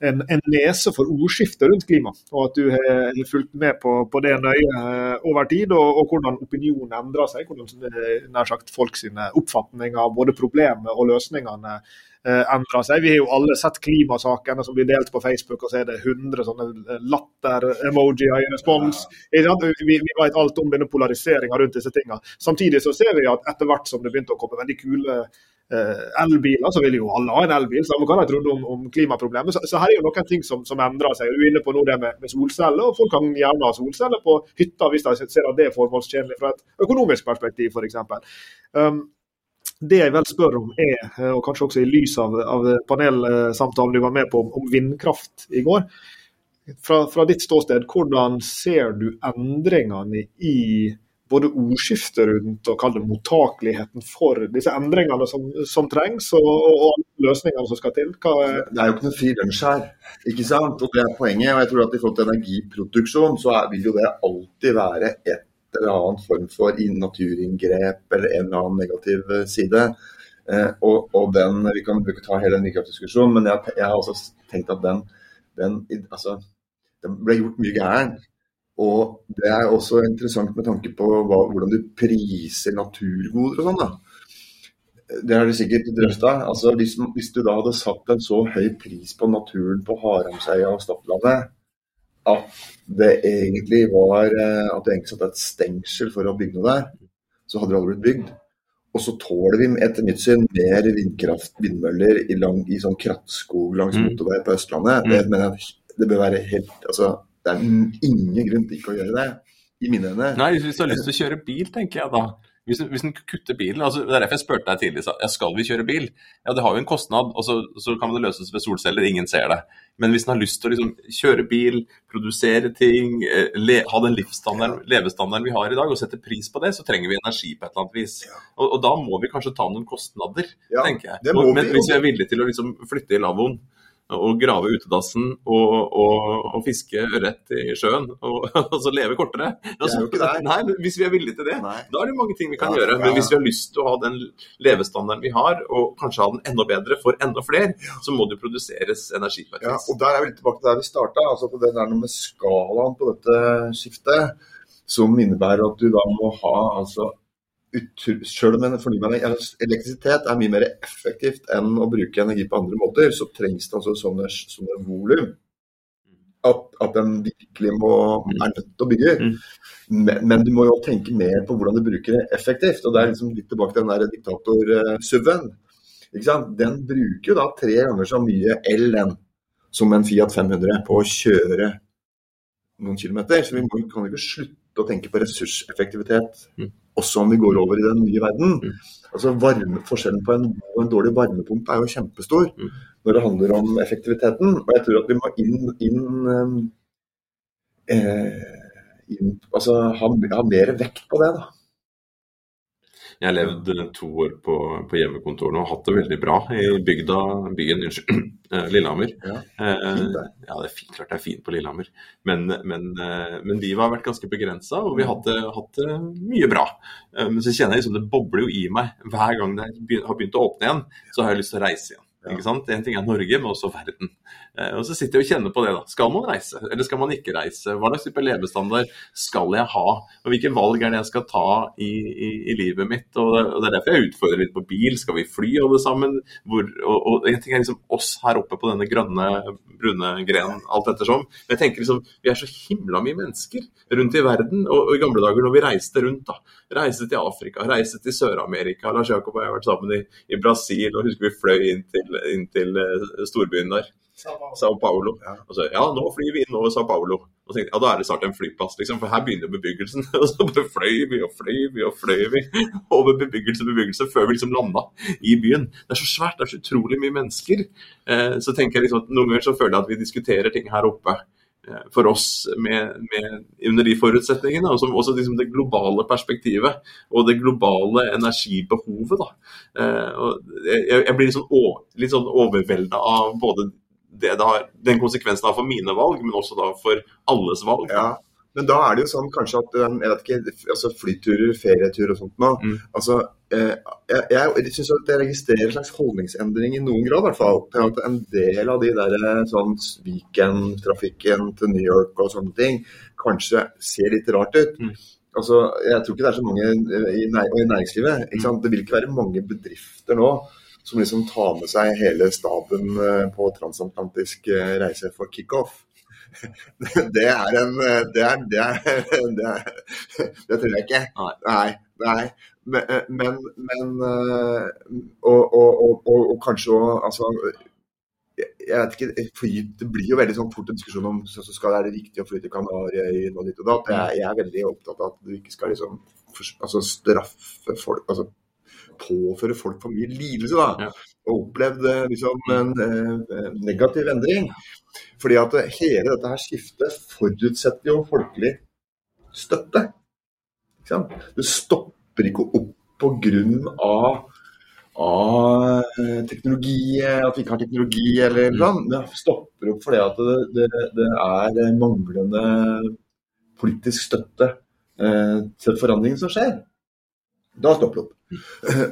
en, en nese for ordskiftet rundt klima, og at du har fulgt med på, på det nøye eh, over tid, og, og hvordan opinionen endrer seg. Hvordan eh, nær sagt folk sine oppfatninger av både problemet og løsningene eh, endrer seg. Vi har jo alle sett klimasakene som blir delt på Facebook, og så er det 100 sånne latter-emojier i respons. Ja. Vi, vi vet alt om denne polariseringa rundt disse tingene. Samtidig så ser vi at etter hvert som det begynte å komme veldig kule elbiler, så vil jo alle ha en elbil, samme hva de trodde om, om klimaproblemet. Så, så her er jo noen ting som, som endrer seg. Du er inne på nå det med, med solceller, og folk kan gjerne ha solceller på hytta hvis de ser at det er formålstjenlig fra et økonomisk perspektiv, f.eks. Um, det jeg vel spør om er, eh, og kanskje også i lys av, av panelsamtalen du var med på om, om vindkraft i går, fra, fra ditt ståsted, hvordan ser du endringene i både ordskiftet rundt og kall det mottakeligheten for disse endringene som, som trengs, og, og, løsningene som skal til? Er Det er jo ikke noe fri lunsj her, ikke sant? Og det er poenget. Og jeg tror at i forhold til energiproduksjon, så er, vil jo det alltid være et eller annet form for inn- naturinngrep eller en eller annen negativ eh, side. Eh, og, og den, Vi kan ikke ta hele den vindkraftdiskusjonen, men jeg, jeg har også tenkt at den, den altså, det ble gjort mye gærent. Og det er også interessant med tanke på hva, hvordan du priser naturgoder og sånn. da. Det har du sikkert drøfta. Altså, hvis, hvis du da hadde satt en så høy pris på naturen på Haramsøya og Stadlandet at det egentlig var eh, at det egentlig satt et stengsel for å bygge noe der, så hadde det aldri blitt bygd. Og så tåler vi etter mitt syn mer vindkraft, vindmøller i, lang, i sånn krattskog langs Mm. motorvei på Østlandet. Mm. Det, men det bør være helt altså, Det er ingen grunn til ikke å gjøre det, i mine øyne. Nei, hvis du har lyst til å kjøre bil, tenker jeg da. Hvis, hvis den kutter bilen altså Det er derfor jeg spurte deg tidlig ja, skal vi kjøre bil. Ja, Det har jo en kostnad, og så, så kan det løses ved solceller. Ingen ser det. Men hvis en har lyst til å liksom, kjøre bil, produsere ting, eh, le, ha den levestandarden vi har i dag, og sette pris på det, så trenger vi energi på et eller annet vis. Og, og da må vi kanskje ta noen kostnader, ja, tenker jeg. Og, men hvis vi er villige til å liksom, flytte i lavvoen og grave utedassen og, og, og fiske ørret i sjøen, og, og, så leve kortere. Altså, nei, hvis vi er villige til det, nei. da er det mange ting vi kan ja, gjøre. Men hvis vi har lyst til å ha den levestandarden vi har, og kanskje ha den enda bedre for enda flere, så må det produseres energi. Ja, og der er vi litt tilbake til der vi starta, altså på det der med skalaen på dette skiftet. Som innebærer at du da må ha altså selv om fornybar elektrisitet er mye mer effektivt enn å bruke energi på andre måter, så trengs det altså sånne, sånne volum. At, at den virkelig må, er nødt til å bygge. Mm. Men, men, du må jo tenke mer på hvordan du bruker det effektivt. og Det er liksom litt tilbake til den der diktator-SUV-en. Den bruker jo da tre ganger så mye el som en Fiat 500 på å kjøre noen kilometer. Så vi må, kan ikke slutte å tenke på ressurseffektivitet. Også om vi går over i den nye verden. Mm. Altså varme, Forskjellen på en, på en dårlig varmepumpe er jo kjempestor mm. når det handler om effektiviteten. Og jeg tror at vi må inn, inn, eh, inn altså ha, ha, mer vekt på det. da. Jeg har levd to år på, på hjemmekontor og hatt det veldig bra i bygda, byen unnskyld, eh, Lillehammer. Ja, eh, ja, det er fint, klart det er fint på Lillehammer, men, men, eh, men livet har vært ganske begrensa, og vi har hatt det, mye bra. Men så kjenner jeg liksom det bobler jo i meg. Hver gang det har begynt å åpne igjen, så har jeg lyst til å reise igjen. Ikke sant? En ting er Norge, men også verden. Eh, og så sitter jeg og kjenner på det. da. Skal man reise, eller skal man ikke reise? Hva slags type levestandard skal jeg ha? Og Hvilke valg er det jeg skal ta i, i, i livet mitt? Og det, og det, er derfor jeg utfordrer litt på bil. Skal vi fly alle sammen? Hvor, og, og, jeg tenker liksom oss her oppe på denne grønne, brune grenen, alt ettersom. Men jeg tenker liksom, vi er så himla mye mennesker rundt i verden. Og, og i gamle dager når vi reiste rundt, da. Reiste til Afrika, reiste til Sør-Amerika. Lars Jakob og jeg har vært sammen i, i Brasil, og husker vi fløy inn til inn til eh, storbyen der. Sao Paulo. Og så, ja, nå flyr vi inn over Sao Paulo. Og tenkte, ja, Da er det snart en flyplass, liksom, for her begynner bebyggelsen. Og så fløy vi og fløy vi og fløy vi over bebyggelse og bebyggelse før vi liksom landa i byen. Det er så svært, det er så utrolig mye mennesker. Eh, så tenker jeg liksom at Noen ganger så føler jeg at vi diskuterer ting her oppe Eh, for oss med, med, under de forutsetningene. Og også liksom det globale perspektivet og det globale energibehovet. Eh, jeg, jeg, blir litt sånn, litt sånn overvelda av både det det har, den konsekvensen det har for mine valg, men også da for alles valg. Ja. Men da er det jo sånn kanskje at jeg vet ikke, altså flyturer, ferieturer og sånt nå. Mm. altså eh, Jeg, jeg, syns at jeg registrerer en slags holdningsendring i noen grad, i hvert fall. At en del av de der eh, sånn weekend-trafikken til New York og sånne ting kanskje ser litt rart ut. Mm. Altså, Jeg tror ikke det er så mange eh, i, i næringslivet. ikke sant? Det vil ikke være mange bedrifter nå som liksom tar med seg hele staben eh, på transatlantisk reise for kickoff. det er en Det, er, det, er, det, er, det tror jeg ikke. Nei. nei. Men, men og, og, og, og, kanskje òg altså, jeg vet ikke, fly, Det blir jo veldig sånn fort en diskusjon om så, skal det være riktig å fly til Kanariøyene og ditt og datt. Jeg, jeg, er veldig opptatt av at du ikke skal liksom, altså, straffe folk altså, Påføre folk for mye lidelse. da, ja. Og opplevd liksom, en eh, negativ endring. Fordi at hele dette her skiftet forutsetter jo folkelig støtte. Du stopper ikke opp pga. Av av teknologi, at vi ikke har teknologi eller noe. sånt. Det stopper opp fordi at det, det, det er manglende politisk støtte eh, til forandringen som skjer. Da stopper det opp. Mm.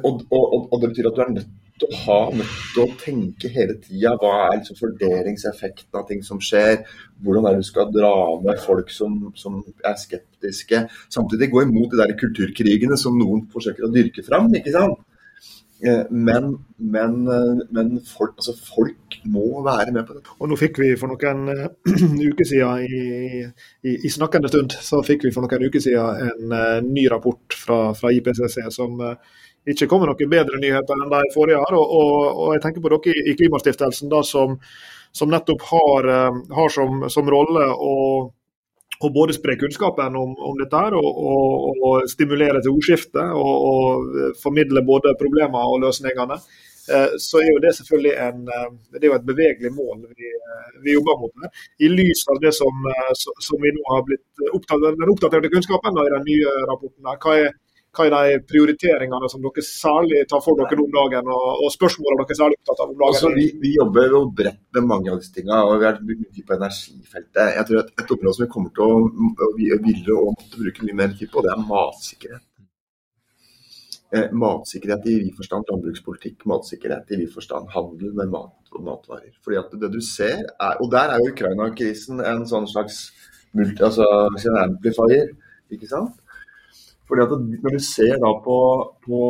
Og, og, og, det betyr at du er nødt til å ha nødt til å tenke hele tida hva er liksom fordelingseffekten av ting som skjer. Hvordan er det du skal dra med folk som, som er skeptiske. Samtidig gå imot de der kulturkrigene som noen forsøker å dyrke fram. ikke sant? Eh, men, men, eh, men folk, altså folk, må være med på det. Og nå fikk vi for noen uh, uker siden i, i, i, snakkende stund så fikk vi for noen uker siden en ny rapport fra, fra IPCC som ikke kommer noen bedre nyheter enn de forrige har. Og, og, og jeg tenker på dere i Klimastiftelsen da, som, som nettopp har, har som, som, rolle å, og både spre kunnskapen om, om dette her, og, og, og, stimulere til ordskifte. Og, og, formidle både problemer og løsningene. Eh, så er jo det selvfølgelig en, eh, det er jo et bevegelig mål vi, eh, vi jobber mot. med. I lys av det som, som vi nå har blitt opptatt, den oppdaterte kunnskapen da, i den nye rapporten. her, hva er hva er de prioriteringene som dere særlig tar for dere om dagen, og, og spørsmålene dere er særlig opptatt av om dagen? Altså, vi, vi, jobber jo bredt med mange av disse tingene, og vi har brukt mye på energifeltet. Jeg tror at Et område som vi kommer til å, å ville og måtte bruke mye mer tid på, det er matsikkerhet. Eh, matsikkerhet i vid forstand landbrukspolitikk, matsikkerhet i vid forstand handel med mat og matvarer. Fordi at det du ser er, Og der er jo Ukraina-krisen en sånn slags multi, altså, ikke sant? Fordi at Når du ser da på, på,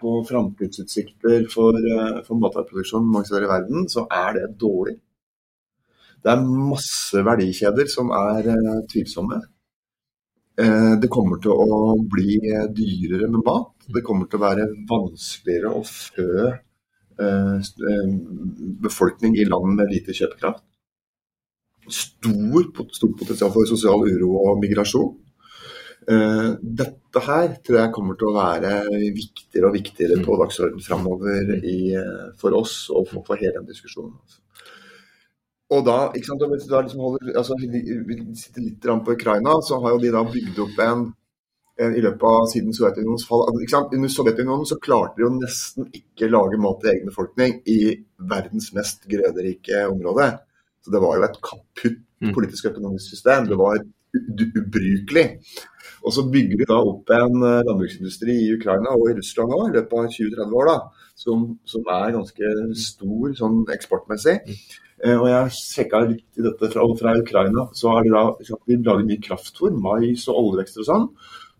på framtidsutsikter for, eh, for matvareproduksjon mange steder i verden, så er det dårlig. Det er masse verdikjeder som er uh, tvilsomme. Uh, det kommer til å bli dyrere med mat. Det kommer til å være vanskeligere å fø befolkning i land med lite kjøpekraft. Stor, stort potensial for sosial uro og migrasjon. Eh, dette her tror jeg kommer til å være viktigere og viktigere på mm. dagsordenen framover eh, for oss og for, for hele den diskusjonen. Altså. Og da, ikke sant, hvis du liksom holder, altså, vi sitter litt på Ukraina, så har jo de da bygd opp en, en i løpet av siden Sovjetunionens fall sant? Under Sovjetunionen så klarte de jo nesten ikke lage mat til egen befolkning i verdens mest grøderike område. Så det var jo et kaputt mm. politisk økonomisk system. Det var ubrukelig. Og så bygger vi da opp en eh, landbruksindustri i Ukraina og i Russland også, i løpet av 20-30 år, da, som, som, er ganske stor sånn eksportmessig. Eh, og jeg sjekka litt i dette fra, fra, Ukraina. Så har de da de lager mye kraftfôr, mais og oljevekster og sånn,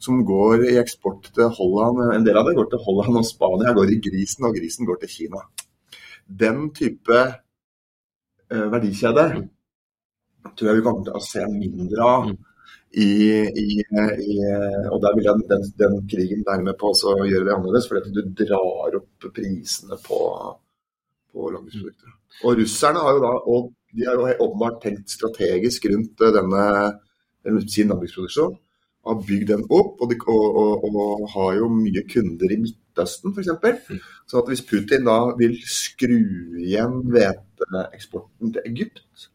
som går i eksport til Holland. En del av det går til Holland og Spania, går i grisen, og grisen går til Kina. Den type eh, verdikjede tror jeg vi kommer til å se mindre av. Mm i, i, i, og der vil jeg, den, den, krigen være med på å gjøre det annerledes, fordi at du drar opp prisene på, på landbruksprodukter. Og russerne har jo da og de har jo åpenbart tenkt strategisk rundt eh, denne sin landbruksproduksjon. Har bygd den opp, og, de, og, og, og har jo mye kunder i Midtøsten f.eks. Mm. Så at hvis Putin da vil skru igjen hveteeksporten til Egypt,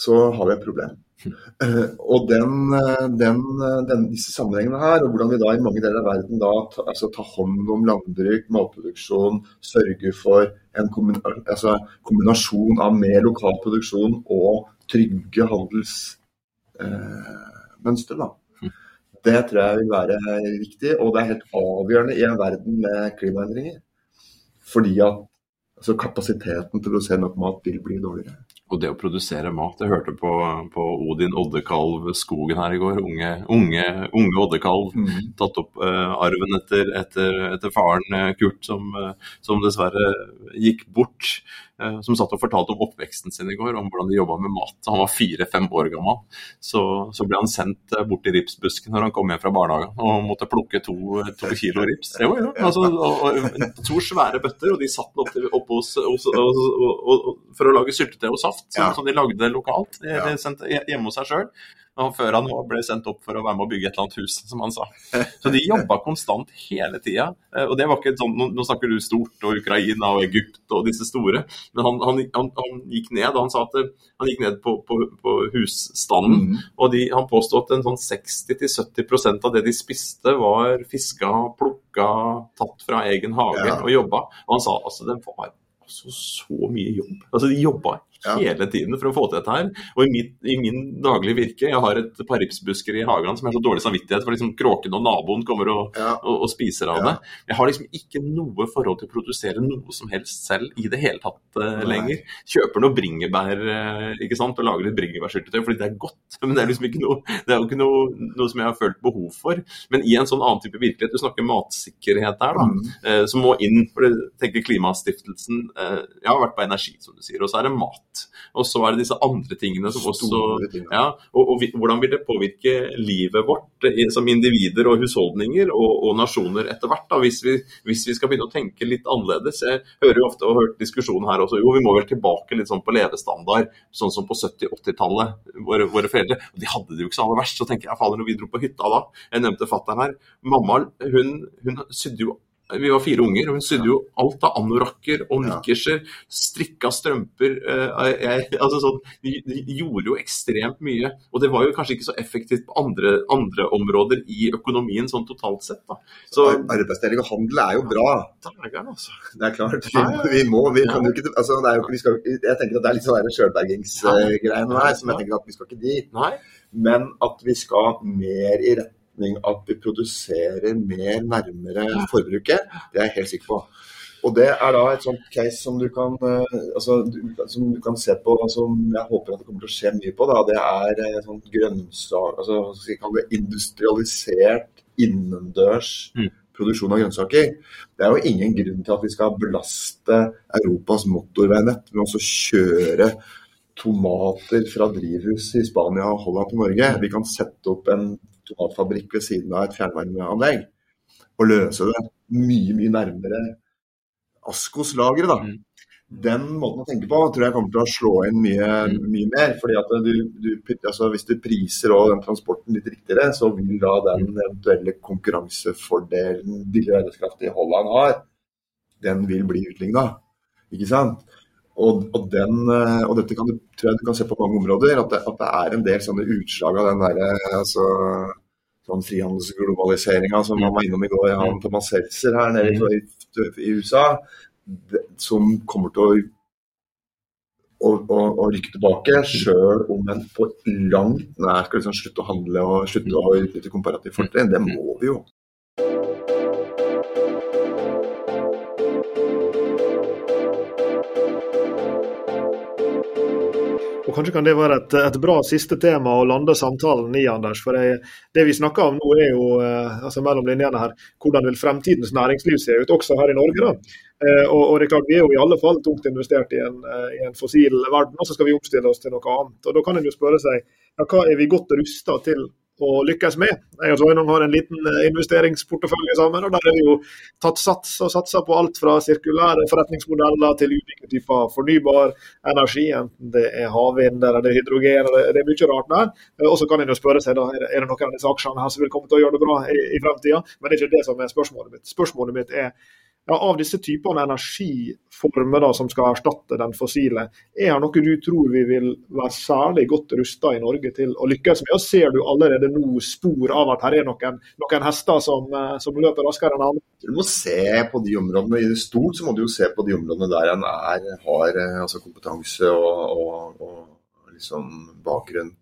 så har vi et problem. Uh, og den, eh, den, eh, den, disse sammenhengene her, og hvordan vi da i mange deler av verden da ta, altså, tar hånd om landbruk, matproduksjon, sørger for en kombinasjon, altså, kombinasjon av mer lokal produksjon og trygge handelsmønster, Uh, det tror jeg vil være viktig, og det er helt avgjørende i en verden med klimaendringer. Fordi at altså, kapasiteten til å produsere nok mat vil bli dårligere og det å produsere mat. Jeg hørte på, på Odin Oddekalv Skogen her i går. Unge, unge, unge Oddekalv. Mm. Tatt opp uh, arven etter, etter, etter faren uh, Kurt, som, uh, som, dessverre gikk bort. Uh, som satt og fortalte om oppveksten sin i går, om hvordan de jobba med mat. Han var fire-fem år gammel. Så, så, ble han sendt eh, bort til ripsbusken når han kom hjem fra barnehagen og måtte plukke to, to kilo rips. Jo, jo. Altså, og, og, to svære bøtter, og de satt oppe opp hos, hos, hos, for å lage syltetøy og saft, som, ja. som, de lagde lokalt. De, de sendte hjemme hos seg sjøl før han ble sendt opp for å være med å bygge et eller annet hus, som han sa. Så de jobba konstant hele tida. Eh, og det var ikke sånn, Nå snakker du stort og Ukraina og Egypt og disse store, men han, han, han, han gikk ned han sa at han gikk ned på, på, på husstanden. Mm. Og de, han påstod at en sånn 60-70% av det de spiste, var fiska, plukka, tatt fra egen hage ja. og jobba. Og han sa altså det var altså så mye jobb. Altså De jobba ja. hele tiden for å få til dette her. Og i, mitt, i min daglige virke, jeg har et par ripsbusker i hagen som er så dårlig samvittighet for liksom kråkene og naboen kommer og, ja. og, og spiser av det. Jeg har liksom ikke noe forhold til å produsere noe som helst selv i det hele tatt uh, lenger. Kjøper noe bringebær uh, ikke sant, og lager litt bringebærsyltetøy fordi det er godt. Men det er liksom ikke noe, det er jo ikke noe, noe, som jeg har følt behov for. Men i en sånn annen type virkelighet, du snakker matsikkerhet her, da, mm. uh, som må inn. for det tenker Klimastiftelsen Jeg har vært på energi, som du sier, og så er det mat Og så er det disse andre tingene som også ting, ja. og, og Hvordan vil det påvirke livet vårt som individer og husholdninger og, og nasjoner etter hvert, da, hvis vi, hvis vi skal begynne å tenke litt annerledes? Jeg hører jo ofte og har hørt diskusjonen her også, jo vi må vel tilbake litt sånn på levestandard, sånn som på 70-80-tallet, våre, våre foreldre. Og de hadde det jo ikke så aller verst. Så tenker jeg fader, når vi dro på hytta da, jeg nevnte fattern her, mamma hun, hun sydde jo vi var fire unger, og hun sydde jo alt av anorakker og nikkerser, strikka strømper eh, jeg, altså sånn, de, de gjorde jo ekstremt mye. Og det var jo kanskje ikke så effektivt på andre, andre områder i økonomien sånn totalt sett. da. Så Ar- Arbeidsdeling og handel er jo bra. Altså. Det er klart. Vi, vi må, vi kan jo ikke altså, det jo, skal, Jeg tenker at det er litt sånn sjølbergingsgreiene her, som jeg tenker at vi skal ikke dit. Men at vi skal mer i retning at vi produserer mer nærmere forbruket, det er jeg helt sikker på. Og det er da et sånt case som du kan, eh, altså, som du kan se på, som jeg håper at det kommer til å skje mye på. Da. Det er et sånn grønnsak, altså, skal vi kalle det, industrialisert innendørs Mm. produksjon av grønnsaker. Det er jo ingen grunn til at vi skal belaste Europas motorveinett med å også kjøre tomater fra drivhus i Spania og Holland til Norge. Vi kan sette opp en tomatfabrikk ved siden av et fjernvarmeanlegg og løse det mye, mye nærmere Askos-lageret. da. Mm. Den måten å tenke på tror jeg kommer til å slå inn mye, Mm. mye mer. fordi at du, du, altså Hvis du priser den transporten litt riktigere, så vil da den Mm. eventuelle konkurransefordelen billig arbeidskraft i Holland har, den vil bli utligna. Ikke sant? Og, og, den, eh, og dette kan du, tror jeg du kan se på mange områder, at det, at det er en del sånne utslag av den der, altså, sånn frihandelsglobaliseringa som man var innom i går, han Thomas Seltzer her nede i, i USA, det, som kommer til å å, å, å rykke tilbake, sjøl om en på langt nær skal liksom slutte å handle og slutte å utnytte komparativt fortrinn. Det må vi jo. Og Kanskje kan det være et, et bra siste tema å lande samtalen i, Anders. For jeg, Det vi snakker om nå er jo eh, altså mellom linjene her, hvordan vil fremtidens næringsliv se ut, også her i Norge. da. Eh, og, og det er klart Vi er jo i alle fall tungt investert i en, eh, i en fossil verden, og så skal vi omstille oss til noe annet. Og Da kan en jo spørre seg ja, hva er vi godt rusta til å lykkes med. Jeg og Sveinung har en liten eh, investeringsportefølje sammen, og der har vi jo tatt sats og satsa på alt fra sirkulære forretningsmodeller til ulike typer fornybar energi, enten det er havvind eller er hydrogen. eller Det er mye rart der. Eh, Og så kan en jo spørre seg da, er det noen av disse aksjene her som vil komme til å gjøre det bra i, i fremtida, men det er ikke det som er spørsmålet mitt. Spørsmålet mitt er ja, av disse typene energiformer da, som skal erstatte den fossile, er det noe du tror vi vil være særlig godt rusta i Norge til å lykkes med? Og Ser du allerede nå spor av at her er noen, noen hester som, eh, som løper raskere enn andre? Du må se på de områdene i det stort, så må du jo se på de områdene der en er, har eh, altså kompetanse og, og, og liksom bakgrunn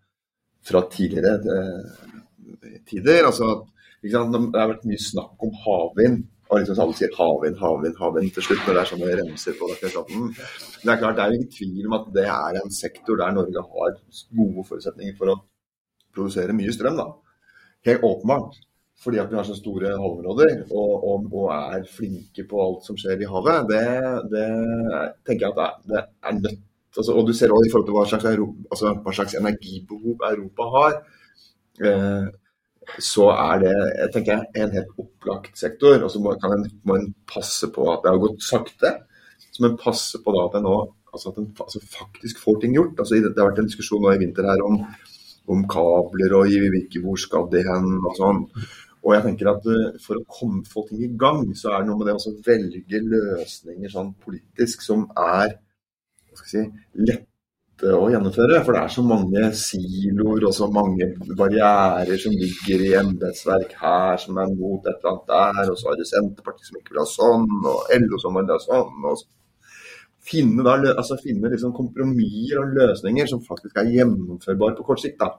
fra tidligere eh, tider. Altså? Det har vært mye snakk om havvind. Og liksom alle sier havvind, havvind, havvind til slutt, når det er sånne remser på det. Det er klart, det er ingen tvil om at det er en sektor der Norge har gode forutsetninger for å produsere mye strøm. da. Helt åpenbart. Fordi at vi har så store havområder og, og, og er flinke på alt som skjer i havet. Det, det tenker jeg at det er, det er nødt altså, Og du ser også i forhold til hva slags, Europa, altså, hva slags energibehov Europa har. Eh, så er det jeg tenker en helt opplagt sektor. Og så må, en, må en passe på at det har gått sakte. Så må en passe på da at en nå altså at en altså faktisk får ting gjort. Altså, det, har vært en diskusjon nå i vinter her om, om kabler og i hvilke hvor skal de hen og sånn. Og jeg tenker at eh, For å komme, få ting i gang, så er det noe med det å velge løsninger sånn politisk som er hva skal lette å gjennomføre. For det er så mange siloer og så mange barrierer som ligger i embetsverk her som er mot et eller annet der. Og så har du Senterpartiet som ikke vil ha sånn, og LO som vil ha sånn. og så Finne, da, altså finne liksom kompromisser og løsninger som faktisk er gjennomførbare på kort sikt. da.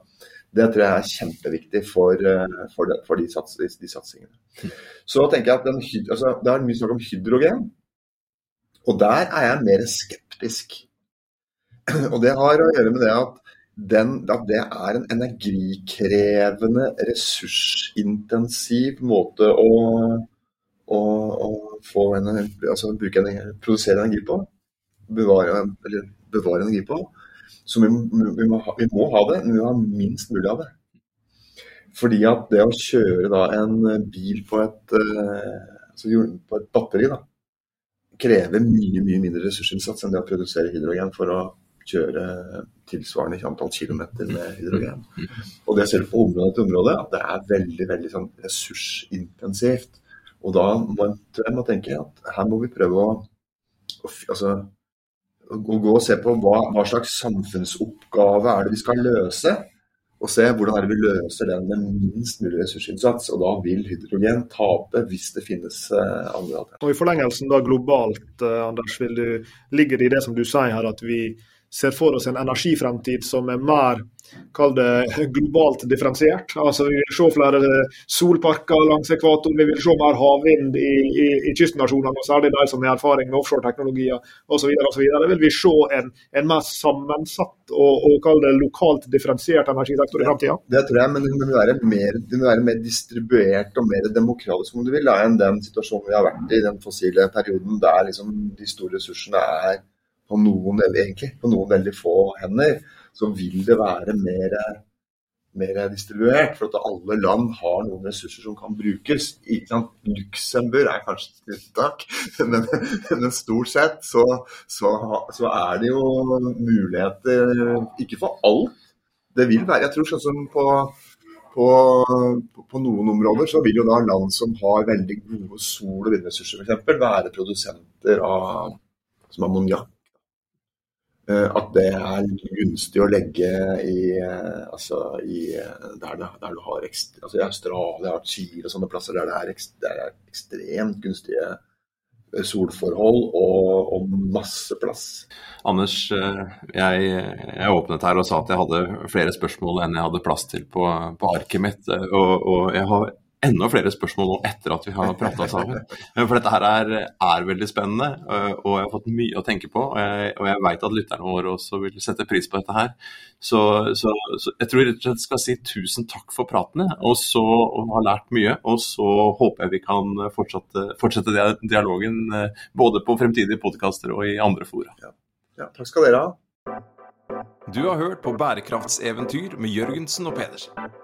Det tror jeg er kjempeviktig for, eh, for, det, for de, sats, de, de satsingene. Så tenker jeg at den, altså, Det er mye snakk om hydrogen, og der er jeg mer skeptisk. Og det har å gjøre med det at, den, at det er en energikrevende, ressursintensiv måte å, å, å energi, altså bruke energi, produsere energi på. Bevare, eller bevare energi på. Så vi, vi, må, ha, vi må ha det, men vi må ha minst mulig av det. Fordi at det å kjøre da en bil på et, altså på et batteri da, krever mye mye mindre ressursinnsats enn det å produsere hydrogen for å kjøre tilsvarende antall kilometer med hydrogen. Og det ser du på område etter område, at det er veldig veldig sånn ressursintensivt. Og da må jeg tenke at her må vi prøve å, altså, å gå og se på hva, hva slags samfunnsoppgave er det vi skal løse og se hvordan vi løser den med minst mulig ressursinnsats. Og da vil hydrogen tape hvis det finnes eh, andre alternativer. Og I forlengelsen da globalt, eh, Anders, vil du, ligger det i det som du sier her, at vi ser for oss en energifremtid som er mer kall det globalt differensiert. Altså Vi vil se flere solparker langs ekvator, vi vil se mer havvind i, i, i kystnasjonene, særlig de som har erfaring med offshoreteknologier osv. Det vil vi se en, en mer sammensatt og, og kall det lokalt differensiert energisektor i framtida? Det tror jeg, men det vil være mer, være mer distribuert og mer demokratisk om du vil, enn den situasjonen vi har vært i den fossile perioden, der liksom de store ressursene er på noen, egentlig, på noen veldig få hender, så vil det være mer, mer distribuert. For at alle land har noen ressurser som kan brukes. Luxembourg er kanskje et tiltak, men, men, stort sett så, så, så, er det jo muligheter Ikke for alt. Det vil være, jeg tror sånn som på på, på, noen områder så vil jo da land som har veldig gode sol- og vindressurser f.eks. være produsenter av som ammoniakk at det er gunstig å legge i, eh, altså i eh, der, det, der, du har ekstra, altså i Australia, Chile og sånne plasser der det er, ekstra, det er ekstremt gunstige solforhold og, og, masse plass. Anders, jeg, jeg, åpnet her og sa at jeg hadde flere spørsmål enn jeg hadde plass til på, på arket mitt. Og, og jeg har enda flere spørsmål nå etter at vi har prata sammen. For dette her er, er, veldig spennende, øh, og jeg har fått mye å tenke på. Og jeg, og jeg veit at lytterne våre også vil sette pris på dette her. Så, så, så jeg tror rett og slett skal si tusen takk for pratene, og så og har lært mye. Og så håper jeg vi kan fortsette, fortsette dialogen øh, både på fremtidige podkaster og i andre fora. Ja. ja, takk skal dere ha. Du har hørt på Bærekraftseventyr med Jørgensen og Pedersen.